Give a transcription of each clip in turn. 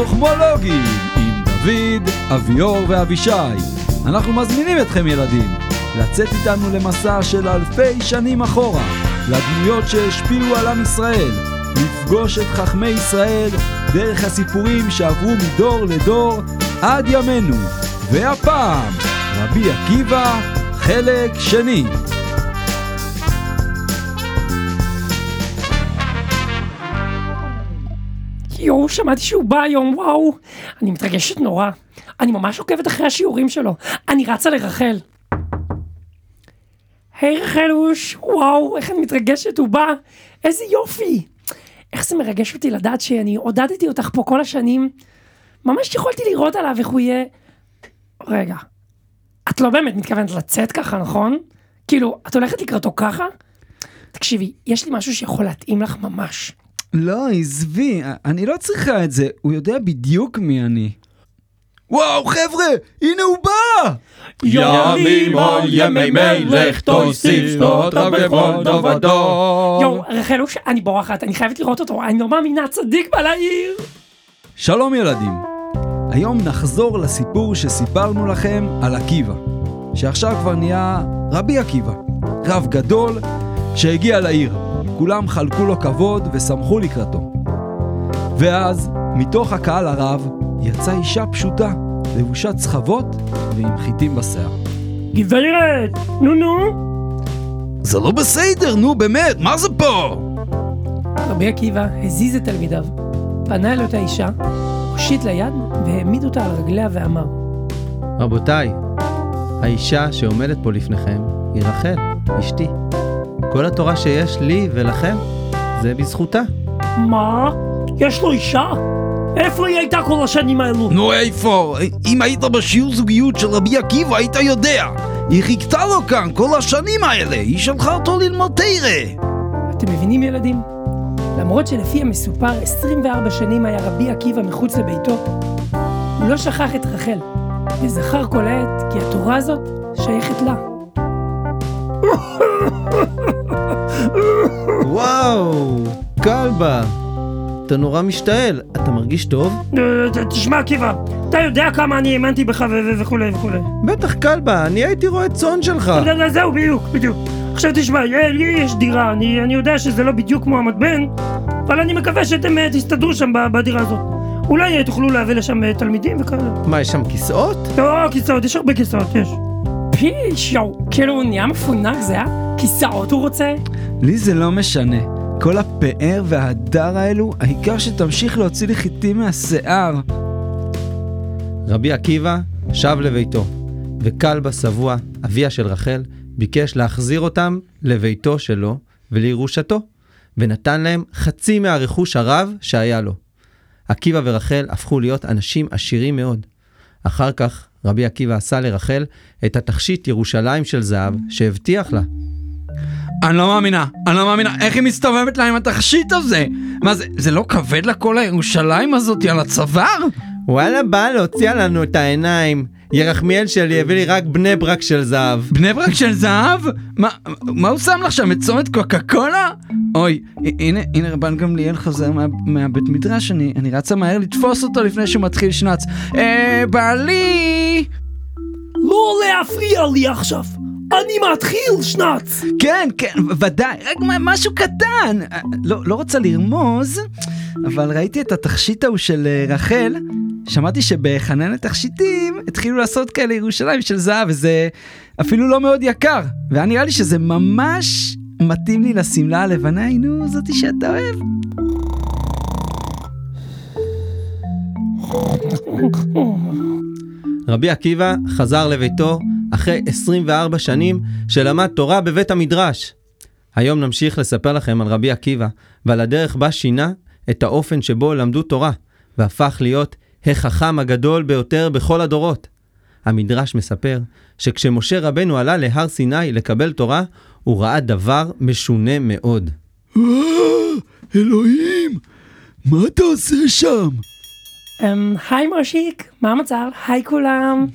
חוכמולוגים עם דוד, אביאור ואבישי. אנחנו מזמינים אתכם ילדים לצאת איתנו למסע של אלפי שנים אחורה, לדמויות שהשפיעו על עם ישראל, לפגוש את חכמי ישראל דרך הסיפורים שעברו מדור לדור עד ימינו. והפעם, רבי עקיבא, חלק שני. יואו, שמעתי שהוא בא היום, וואו. אני מתרגשת נורא. אני ממש עוקבת אחרי השיעורים שלו. אני רצה לרחל. היי רחלוש, וואו, איך אני מתרגשת, הוא בא. איזה יופי. איך זה מרגש אותי לדעת שאני עודדתי אותך פה כל השנים. ממש יכולתי לראות עליו איך הוא יהיה... רגע, את לא באמת מתכוונת לצאת ככה, נכון? כאילו, את הולכת לקראתו ככה? תקשיבי, יש לי משהו שיכול להתאים לך ממש. לא, עזבי, אני לא צריכה את זה, הוא יודע בדיוק מי אני. וואו, חבר'ה, הנה הוא בא! ימים על ימי מלך תוסיף שנות רב בכל דור ודור. יואו, רחלוש, אני בורחת, אני חייבת לראות אותו, אני לא מאמינה, צדיק בא לעיר. שלום ילדים, היום נחזור לסיפור שסיפרנו לכם על עקיבא, שעכשיו כבר נהיה רבי עקיבא, רב גדול שהגיע לעיר. כולם חלקו לו כבוד ושמחו לקראתו. ואז, מתוך הקהל הרב, יצאה אישה פשוטה, לבושת סחבות ועם חיטים בשיער. גברת, נו נו. זה לא בסדר, נו באמת, מה זה פה? רבי עקיבא הזיז את תלמידיו, פנה אל אותה אישה, הושיט לה יד והעמיד אותה על רגליה ואמר, רבותיי, האישה שעומדת פה לפניכם היא רחל, אשתי. כל התורה שיש לי ולכם זה בזכותה. מה? יש לו אישה? איפה היא הייתה כל השנים האלו? נו איפה? אם היית בשיעור זוגיות של רבי עקיבא היית יודע. היא חיכתה לו כאן כל השנים האלה, היא שלחה אותו ללמוד תרא. אתם מבינים ילדים? למרות שלפי המסופר 24 שנים היה רבי עקיבא מחוץ לביתו, הוא לא שכח את רחל, וזכר כל העת כי התורה הזאת שייכת לה. וואו, כלבה, אתה נורא משתעל, אתה מרגיש טוב? תשמע עקיבא, אתה יודע כמה אני האמנתי בך וכולי וכולי. בטח כלבה, אני הייתי רועה צאן שלך. זהו, בדיוק, בדיוק. עכשיו תשמע, לי יש דירה, אני, אני יודע שזה לא בדיוק כמו המתבן, אבל אני מקווה שאתם אה, תסתדרו שם בדירה הזאת. אולי אה, תוכלו להביא לשם אה, תלמידים וכאלה. מה, יש שם כיסאות? לא, כיסאות, יש הרבה כיסאות, יש. פיש, יואו, כאילו הוא נהיה מפונק, זה היה? כיסאות הוא רוצה? לי זה לא משנה. כל הפאר וההדר האלו, העיקר שתמשיך להוציא לי חיטים מהשיער. רבי עקיבא שב לביתו, וכלבה שבוע, אביה של רחל, ביקש להחזיר אותם לביתו שלו ולירושתו, ונתן להם חצי מהרכוש הרב שהיה לו. עקיבא ורחל הפכו להיות אנשים עשירים מאוד. אחר כך רבי עקיבא עשה לרחל את התכשיט ירושלים של זהב שהבטיח לה. אני לא מאמינה, אני לא מאמינה, איך היא מסתובבת לה עם התכשיט הזה? מה זה, זה לא כבד לה כל הירושלים הזאתי על הצוואר? וואלה בא להוציאה לנו את העיניים. ירחמיאל שלי הביא לי רק בני ברק של זהב. בני ברק של זהב? מה, מה הוא שם לך שם? את צומת קוקה קולה? אוי, הנה, הנה רבן גמליאל חוזר מה, מהבית מדרש, אני, אני רצה מהר לתפוס אותו לפני שהוא מתחיל שנץ. אה, בעלי! לא להפריע לי עכשיו! אני מתחיל שנץ! כן, כן, ודאי, רק משהו קטן. לא, לא רוצה לרמוז, אבל ראיתי את התכשיט ההוא של אה, רחל, שמעתי שבחנן התכשיטים התחילו לעשות כאלה ירושלים של זהב, וזה אפילו לא מאוד יקר. והיה נראה לי שזה ממש מתאים לי לשמלה הלבנה, נו, זאתי שאתה אוהב. רבי עקיבא חזר לביתו אחרי 24 שנים שלמד תורה בבית המדרש. היום נמשיך לספר לכם על רבי עקיבא ועל הדרך בה שינה את האופן שבו למדו תורה, והפך להיות החכם הגדול ביותר בכל הדורות. המדרש מספר שכשמשה רבנו עלה להר סיני לקבל תורה, הוא ראה דבר משונה מאוד. אלוהים, מה אתה עושה שם? אמ, היי מושיק, מה המצב? היי כולם.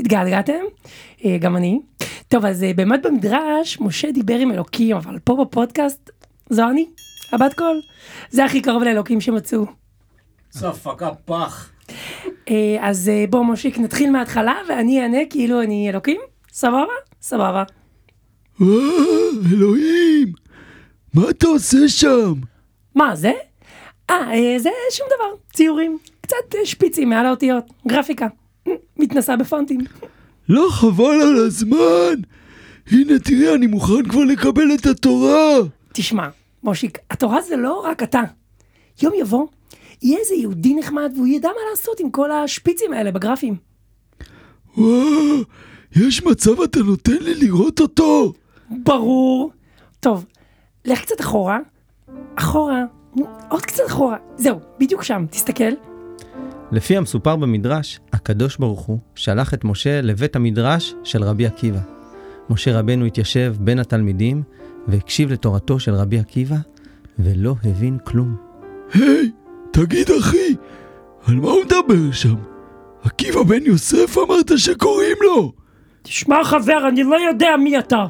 התגעגעתם? אה, גם אני. טוב, אז אה, באמת במדרש, משה דיבר עם אלוקים, אבל פה בפודקאסט, זו אני, הבת קול. זה הכי קרוב לאלוקים שמצאו. צפקה פח. אה, אז אה, בוא מושיק נתחיל מההתחלה ואני אענה כאילו אני אלוקים? סבבה? סבבה. אה, אלוהים, מה אתה עושה שם? מה זה? אה, זה שום דבר, ציורים. קצת שפיצים מעל האותיות, גרפיקה. מתנסה בפונטים. לא חבל על הזמן? הנה תראה, אני מוכן כבר לקבל את התורה. תשמע, מושיק, התורה זה לא רק אתה. יום יבוא, יהיה איזה יהודי נחמד והוא ידע מה לעשות עם כל השפיצים האלה בגרפים. וואו, יש מצב אתה נותן לי לראות אותו? ברור. טוב, לך קצת אחורה. אחורה. נו, עוד קצת אחורה. זהו, בדיוק שם, תסתכל. לפי המסופר במדרש, הקדוש ברוך הוא שלח את משה לבית המדרש של רבי עקיבא. משה רבנו התיישב בין התלמידים והקשיב לתורתו של רבי עקיבא, ולא הבין כלום. היי, תגיד אחי, על מה הוא מדבר שם? עקיבא בן יוסף אמרת שקוראים לו. תשמע חבר, אני לא יודע מי אתה,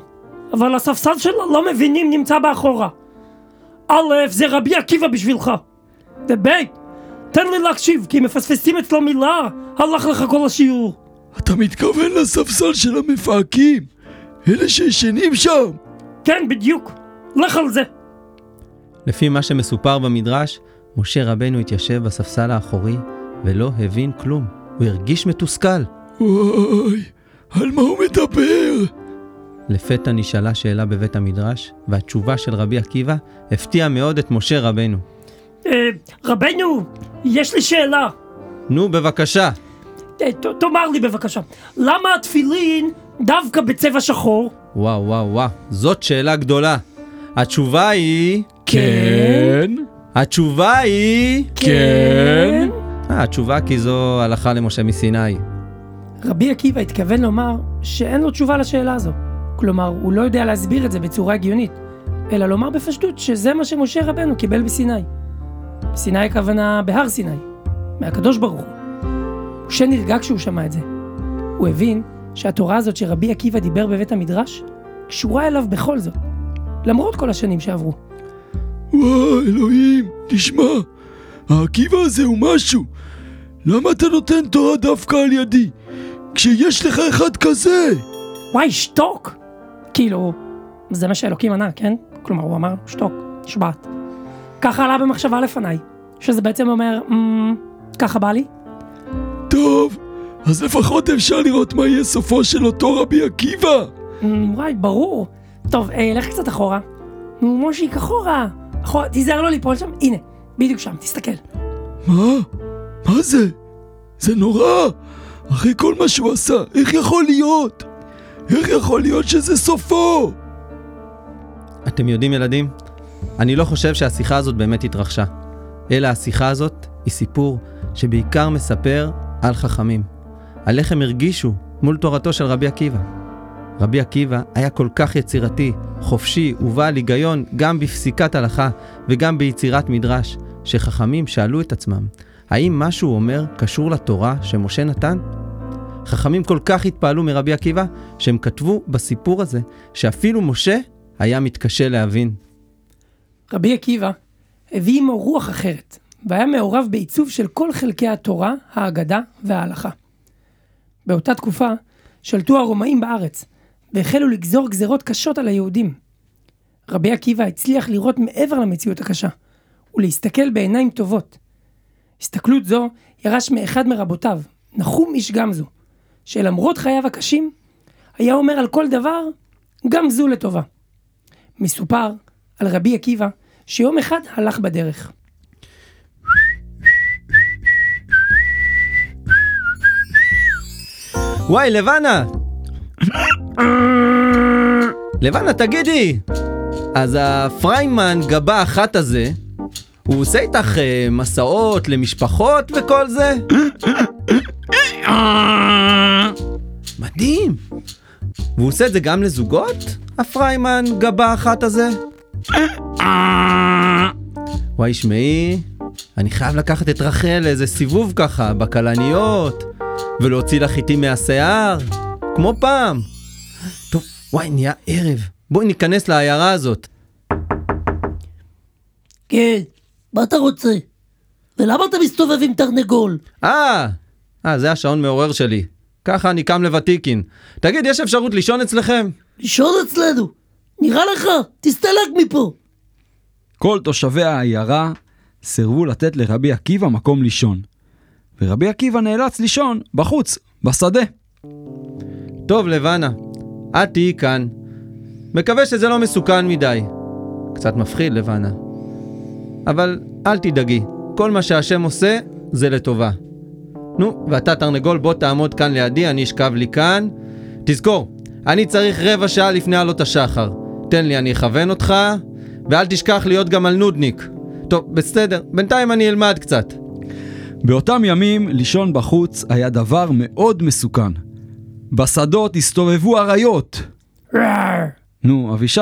אבל הספסל של הלא מבינים נמצא באחורה. א', זה רבי עקיבא בשבילך. וב', תן לי להקשיב, כי אם מפספסים אצלו מילה, הלך לך כל השיעור. אתה מתכוון לספסל של המפהקים? אלה שישנים שם? כן, בדיוק. לך על זה. לפי מה שמסופר במדרש, משה רבנו התיישב בספסל האחורי ולא הבין כלום. הוא הרגיש מתוסכל. וואי, על מה הוא מדבר? לפתע נשאלה שאלה בבית המדרש, והתשובה של רבי עקיבא הפתיעה מאוד את משה רבנו. אה, רבנו, יש לי שאלה. נו, בבקשה. אה, ת- תאמר לי בבקשה, למה התפילין דווקא בצבע שחור? וואו, וואו, וואו, זאת שאלה גדולה. התשובה היא... כן. התשובה היא... כן. אה, התשובה כי זו הלכה למשה מסיני. רבי עקיבא התכוון לומר שאין לו תשובה לשאלה הזו. כלומר, הוא לא יודע להסביר את זה בצורה הגיונית, אלא לומר בפשטות שזה מה שמשה רבנו קיבל בסיני. בסיני הכוונה בהר סיני, מהקדוש ברוך הוא. משה נרגע כשהוא שמע את זה. הוא הבין שהתורה הזאת שרבי עקיבא דיבר בבית המדרש, קשורה אליו בכל זאת, למרות כל השנים שעברו. וואי, אלוהים, תשמע, העקיבא הזה הוא משהו. למה אתה נותן תורה דווקא על ידי? כשיש לך אחד כזה! וואי, שתוק! כאילו, זה מה שאלוקים ענה, כן? כלומר, הוא אמר, שתוק, נשבעת. ככה עלה במחשבה לפניי, שזה בעצם אומר, "אמ, ככה בא לי? טוב, אז לפחות אפשר לראות מה יהיה סופו של אותו רבי עקיבא. "אמ, וואי, ברור. טוב, אה, לך קצת אחורה. נו, מושיק, אחורה. אחורה, תיזהר לא ליפול שם. הנה, בדיוק שם, תסתכל. מה? מה זה? זה נורא! אחרי כל מה שהוא עשה, איך יכול להיות? איך יכול להיות שזה סופו? אתם יודעים, ילדים? אני לא חושב שהשיחה הזאת באמת התרחשה. אלא השיחה הזאת היא סיפור שבעיקר מספר על חכמים. על איך הם הרגישו מול תורתו של רבי עקיבא. רבי עקיבא היה כל כך יצירתי, חופשי ובעל היגיון גם בפסיקת הלכה וגם ביצירת מדרש, שחכמים שאלו את עצמם, האם מה שהוא אומר קשור לתורה שמשה נתן? חכמים כל כך התפעלו מרבי עקיבא, שהם כתבו בסיפור הזה שאפילו משה היה מתקשה להבין. רבי עקיבא הביא עמו רוח אחרת, והיה מעורב בעיצוב של כל חלקי התורה, האגדה וההלכה. באותה תקופה שלטו הרומאים בארץ, והחלו לגזור גזרות קשות על היהודים. רבי עקיבא הצליח לראות מעבר למציאות הקשה, ולהסתכל בעיניים טובות. הסתכלות זו ירש מאחד מרבותיו, נחום איש גמזו, שלמרות חייו הקשים, היה אומר על כל דבר, גם זו לטובה. מסופר על רבי עקיבא שיום אחד הלך בדרך. וואי, לבנה! לבנה, תגידי! אז הפריימן גבה אחת הזה, הוא עושה איתך אה, מסעות למשפחות וכל זה? מדהים! והוא עושה את זה גם לזוגות? הפריימן גבה אחת הזה? וואי, שמעי, אני חייב לקחת את רחל לאיזה סיבוב ככה, בכלניות, ולהוציא לה חיטים מהשיער, כמו פעם. טוב, וואי, נהיה ערב. בואי ניכנס לעיירה הזאת. כן, מה אתה רוצה? ולמה אתה מסתובב עם תרנגול? אה, אה, זה השעון מעורר שלי. ככה אני קם לוותיקין. תגיד, יש אפשרות לישון אצלכם? לישון אצלנו. נראה לך? תסתלק מפה. כל תושבי העיירה סירבו לתת לרבי עקיבא מקום לישון. ורבי עקיבא נאלץ לישון בחוץ, בשדה. טוב, לבנה, את תהיי כאן. מקווה שזה לא מסוכן מדי. קצת מפחיד, לבנה. אבל אל תדאגי, כל מה שהשם עושה זה לטובה. נו, ואתה תרנגול, בוא תעמוד כאן לידי, אני אשכב לי כאן. תזכור, אני צריך רבע שעה לפני עלות השחר. תן לי, אני אכוון אותך, ואל תשכח להיות גם על נודניק. טוב, בסדר, בינתיים אני אלמד קצת. באותם ימים לישון בחוץ היה דבר מאוד מסוכן. בשדות הסתובבו אריות. נו, אבישי,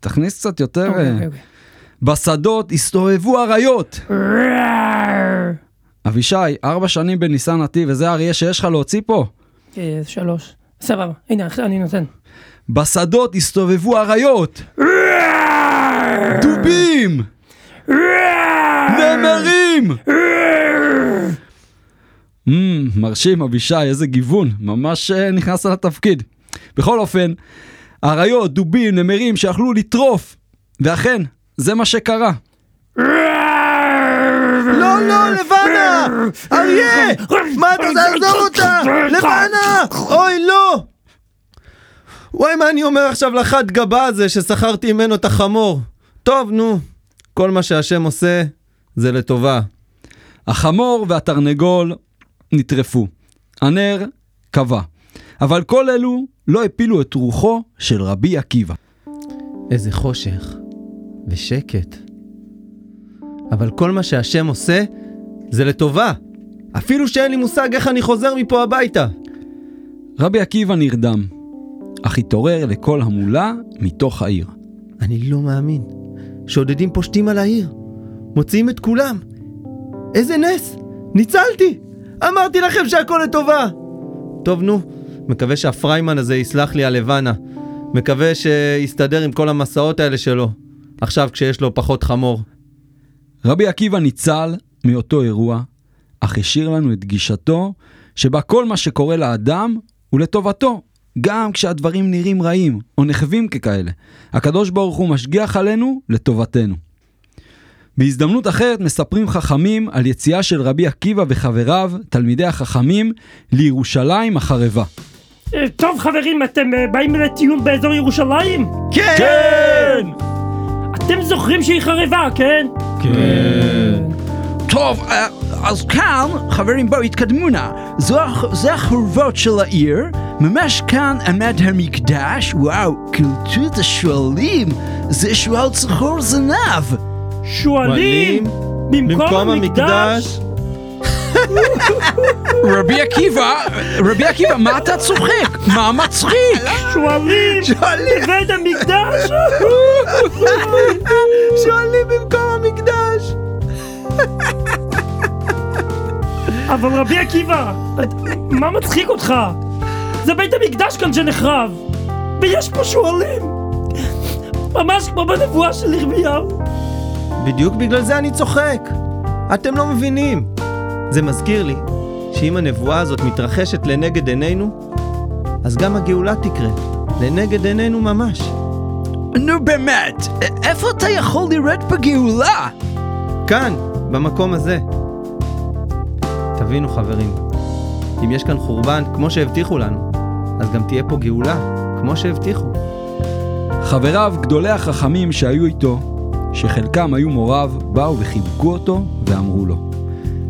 תכניס קצת יותר... אוקיי, אה, אוקיי, אוקיי. בשדות הסתובבו אריות. אבישי, ארבע שנים בניסן נתיב, וזה האריה שיש לך להוציא פה? אה, שלוש. סבבה, הנה, אני נותן. בשדות הסתובבו אריות. דובים! נמרים! Mm, מרשים, אבישי, איזה גיוון, ממש אה, נכנסת לתפקיד. בכל אופן, אריות, דובים, נמרים שיכלו לטרוף, ואכן, זה מה שקרה. לא, לא, לבנה! אריה! מה אתה תעזוב אותה? לבנה! אוי, לא! וואי, מה אני אומר עכשיו לחד גבה הזה ששכרתי ממנו את החמור? טוב, נו, כל מה שהשם עושה זה לטובה. החמור והתרנגול נטרפו. הנר כבה. אבל כל אלו לא הפילו את רוחו של רבי עקיבא. איזה חושך ושקט. אבל כל מה שהשם עושה זה לטובה. אפילו שאין לי מושג איך אני חוזר מפה הביתה. רבי עקיבא נרדם, אך התעורר לקול המולה מתוך העיר. אני לא מאמין. שודדים פושטים על העיר. מוציאים את כולם. איזה נס! ניצלתי! אמרתי לכם שהכל לטובה! טוב, נו. מקווה שהפריימן הזה יסלח לי על לבנה. מקווה שיסתדר עם כל המסעות האלה שלו. עכשיו כשיש לו פחות חמור. רבי עקיבא ניצל מאותו אירוע, אך השאיר לנו את גישתו שבה כל מה שקורה לאדם הוא לטובתו, גם כשהדברים נראים רעים או נחווים ככאלה. הקדוש ברוך הוא משגיח עלינו לטובתנו. בהזדמנות אחרת מספרים חכמים על יציאה של רבי עקיבא וחבריו, תלמידי החכמים, לירושלים החרבה. אה, טוב חברים, אתם אה, באים לטיול באזור ירושלים? כן! אתם זוכרים שהיא חרבה, כן? טוב, אה, אז כאן, חברים בואו התקדמו נא. זה החורבות של העיר, ממש כאן עמד המקדש, וואו, קלטו את השועלים, זה שועל צחור זנב. שועלים במקום המקדש? רבי עקיבא, רבי עקיבא, מה אתה צוחק? מה מצחיק? שועלים בבית המקדש? שואלים במקום המקדש! אבל רבי עקיבא, מה מצחיק אותך? זה בית המקדש כאן שנחרב, ויש פה שועלים. ממש כמו בנבואה של ירמיהו. בדיוק בגלל זה אני צוחק. אתם לא מבינים. זה מזכיר לי שאם הנבואה הזאת מתרחשת לנגד עינינו, אז גם הגאולה תקרה. לנגד עינינו ממש. נו באמת, איפה אתה יכול לראות בגאולה? כאן, במקום הזה. תבינו חברים, אם יש כאן חורבן כמו שהבטיחו לנו, אז גם תהיה פה גאולה כמו שהבטיחו. חבריו, גדולי החכמים שהיו איתו, שחלקם היו מוריו, באו וחיבקו אותו ואמרו לו,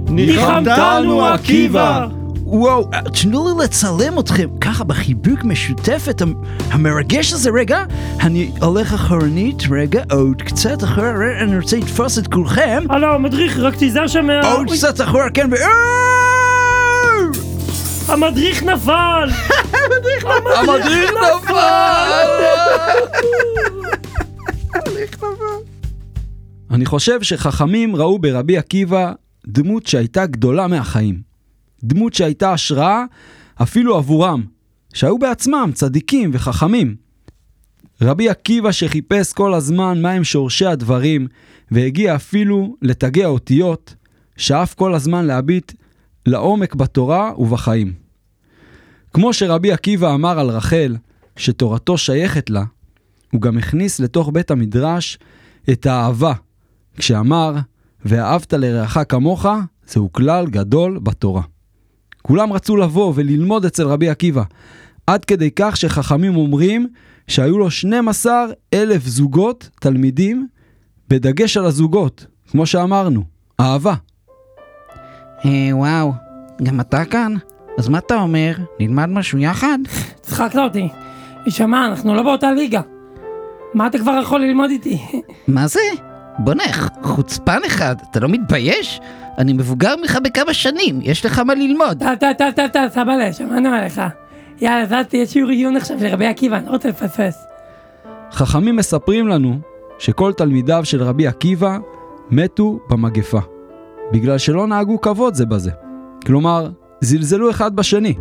ניחמתנו עקיבא! וואו, תנו לי לצלם אתכם ככה בחיבוק משותפת המ- המרגש הזה, רגע, אני הולך אחורנית, רגע, עוד קצת אחורה, רגע, אני רוצה לתפוס את כולכם, הלו, המדריך, רק תיזהר שם מה... עוד קצת אחורה, כן, ו... המדריך נפל! המדריך נפל! אני חושב שחכמים ראו ברבי עקיבא דמות שהייתה גדולה מהחיים. דמות שהייתה השראה אפילו עבורם, שהיו בעצמם צדיקים וחכמים. רבי עקיבא שחיפש כל הזמן מהם שורשי הדברים, והגיע אפילו לתגי האותיות, שאף כל הזמן להביט לעומק בתורה ובחיים. כמו שרבי עקיבא אמר על רחל, שתורתו שייכת לה, הוא גם הכניס לתוך בית המדרש את האהבה, כשאמר, ואהבת לרעך כמוך, זהו כלל גדול בתורה. כולם רצו לבוא וללמוד אצל רבי עקיבא, עד כדי כך שחכמים אומרים שהיו לו 12 אלף זוגות תלמידים, בדגש על הזוגות, כמו שאמרנו, אהבה. אה, וואו, גם אתה כאן? אז מה אתה אומר? נלמד משהו יחד? צחקת אותי. שמע, אנחנו לא באותה ליגה. מה אתה כבר יכול ללמוד איתי? מה זה? בוא'נה, חוצפן אחד, אתה לא מתבייש? אני מבוגר ממך בכמה שנים, יש לך מה ללמוד. טה טה טה טה טה, סבאלה, שמענו עליך. יאללה, אז אל תהיה שיעור עיון עכשיו של רבי עקיבא, אני לא רוצה לפספס. חכמים מספרים לנו שכל תלמידיו של רבי עקיבא מתו במגפה, בגלל שלא נהגו כבוד זה בזה. כלומר, זלזלו אחד בשני.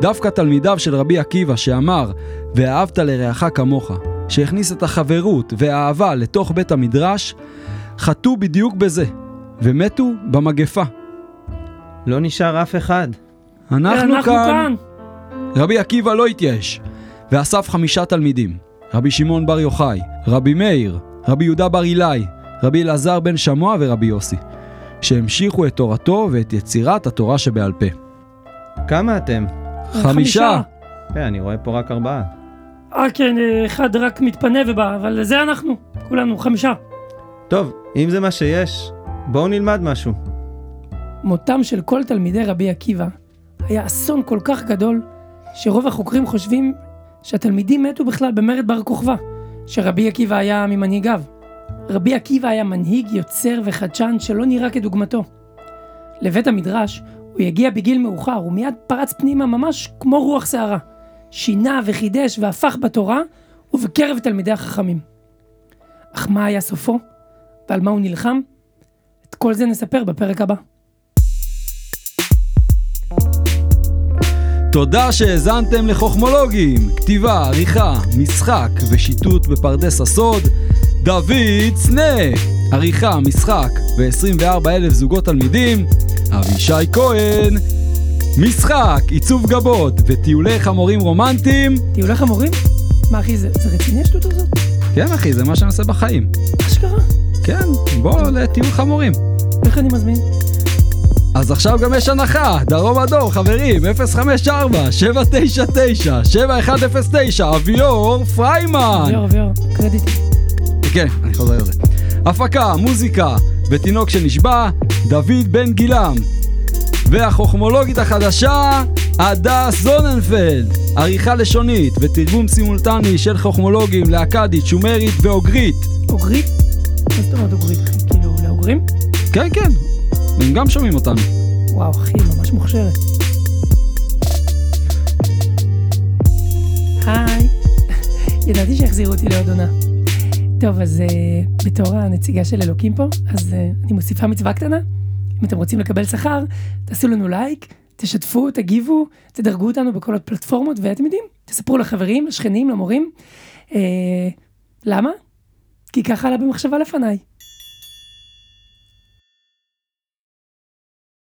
דווקא תלמידיו של רבי עקיבא שאמר, ואהבת לרעך כמוך, שהכניס את החברות והאהבה לתוך בית המדרש, חטאו בדיוק בזה, ומתו במגפה. לא נשאר אף אחד. אנחנו, אנחנו כאן. רבי עקיבא לא התייאש, ואסף חמישה תלמידים, רבי שמעון בר יוחאי, רבי מאיר, רבי יהודה בר אילאי, רבי אלעזר בן שמוע ורבי יוסי, שהמשיכו את תורתו ואת יצירת התורה שבעל פה. כמה אתם? חמישה. כן, אני רואה פה רק ארבעה. אה כן, אה, אחד רק מתפנה ובא, אבל זה אנחנו, כולנו, חמישה. טוב, אם זה מה שיש, בואו נלמד משהו. מותם של כל תלמידי רבי עקיבא היה אסון כל כך גדול, שרוב החוקרים חושבים שהתלמידים מתו בכלל במרד בר כוכבא, שרבי עקיבא היה ממנהיגיו. רבי עקיבא היה מנהיג יוצר וחדשן שלא נראה כדוגמתו. לבית המדרש הוא יגיע בגיל מאוחר ומיד פרץ פנימה ממש כמו רוח סערה. שינה וחידש והפך בתורה ובקרב תלמידי החכמים. אך מה היה סופו? ועל מה הוא נלחם? את כל זה נספר בפרק הבא. תודה שהאזנתם לחוכמולוגים, כתיבה, עריכה, משחק ושיטוט בפרדס הסוד, דוד צנה, עריכה, משחק ו-24 אלף זוגות תלמידים, אבישי כהן, משחק, עיצוב גבות וטיולי חמורים רומנטיים, טיולי חמורים? מה אחי, זה, זה רציני השטות הזאת? כן אחי, זה מה שאני עושה בחיים. אשכרה? כן, בוא לטיול חמורים. איך אני מזמין? אז עכשיו גם יש הנחה, דרום אדום, חברים, 054-799-7109, אביור פריימן! אביור, אביור, קרדיט. כן, אני חוזר לזה. הפקה, מוזיקה ותינוק שנשבע, דוד בן גילם. והחוכמולוגית החדשה, הדס זוננפלד. עריכה לשונית ותרגום סימולטני של חוכמולוגים לאכדית, שומרית ואוגרית. אוגרית? מה זאת אומרת אוגרית? כאילו, לאוגרים? כן, כן, הם גם שומעים אותנו. וואו, אחי, ממש מוכשרת. היי, ידעתי שיחזירו אותי לעוד עונה. טוב, אז uh, בתור הנציגה של אלוקים פה, אז uh, אני מוסיפה מצווה קטנה. אם אתם רוצים לקבל שכר, תעשו לנו לייק, תשתפו, תגיבו, תדרגו אותנו בכל הפלטפורמות, ואתם יודעים, תספרו לחברים, לשכנים, למורים. Uh, למה? כי ככה עלה במחשבה לפניי.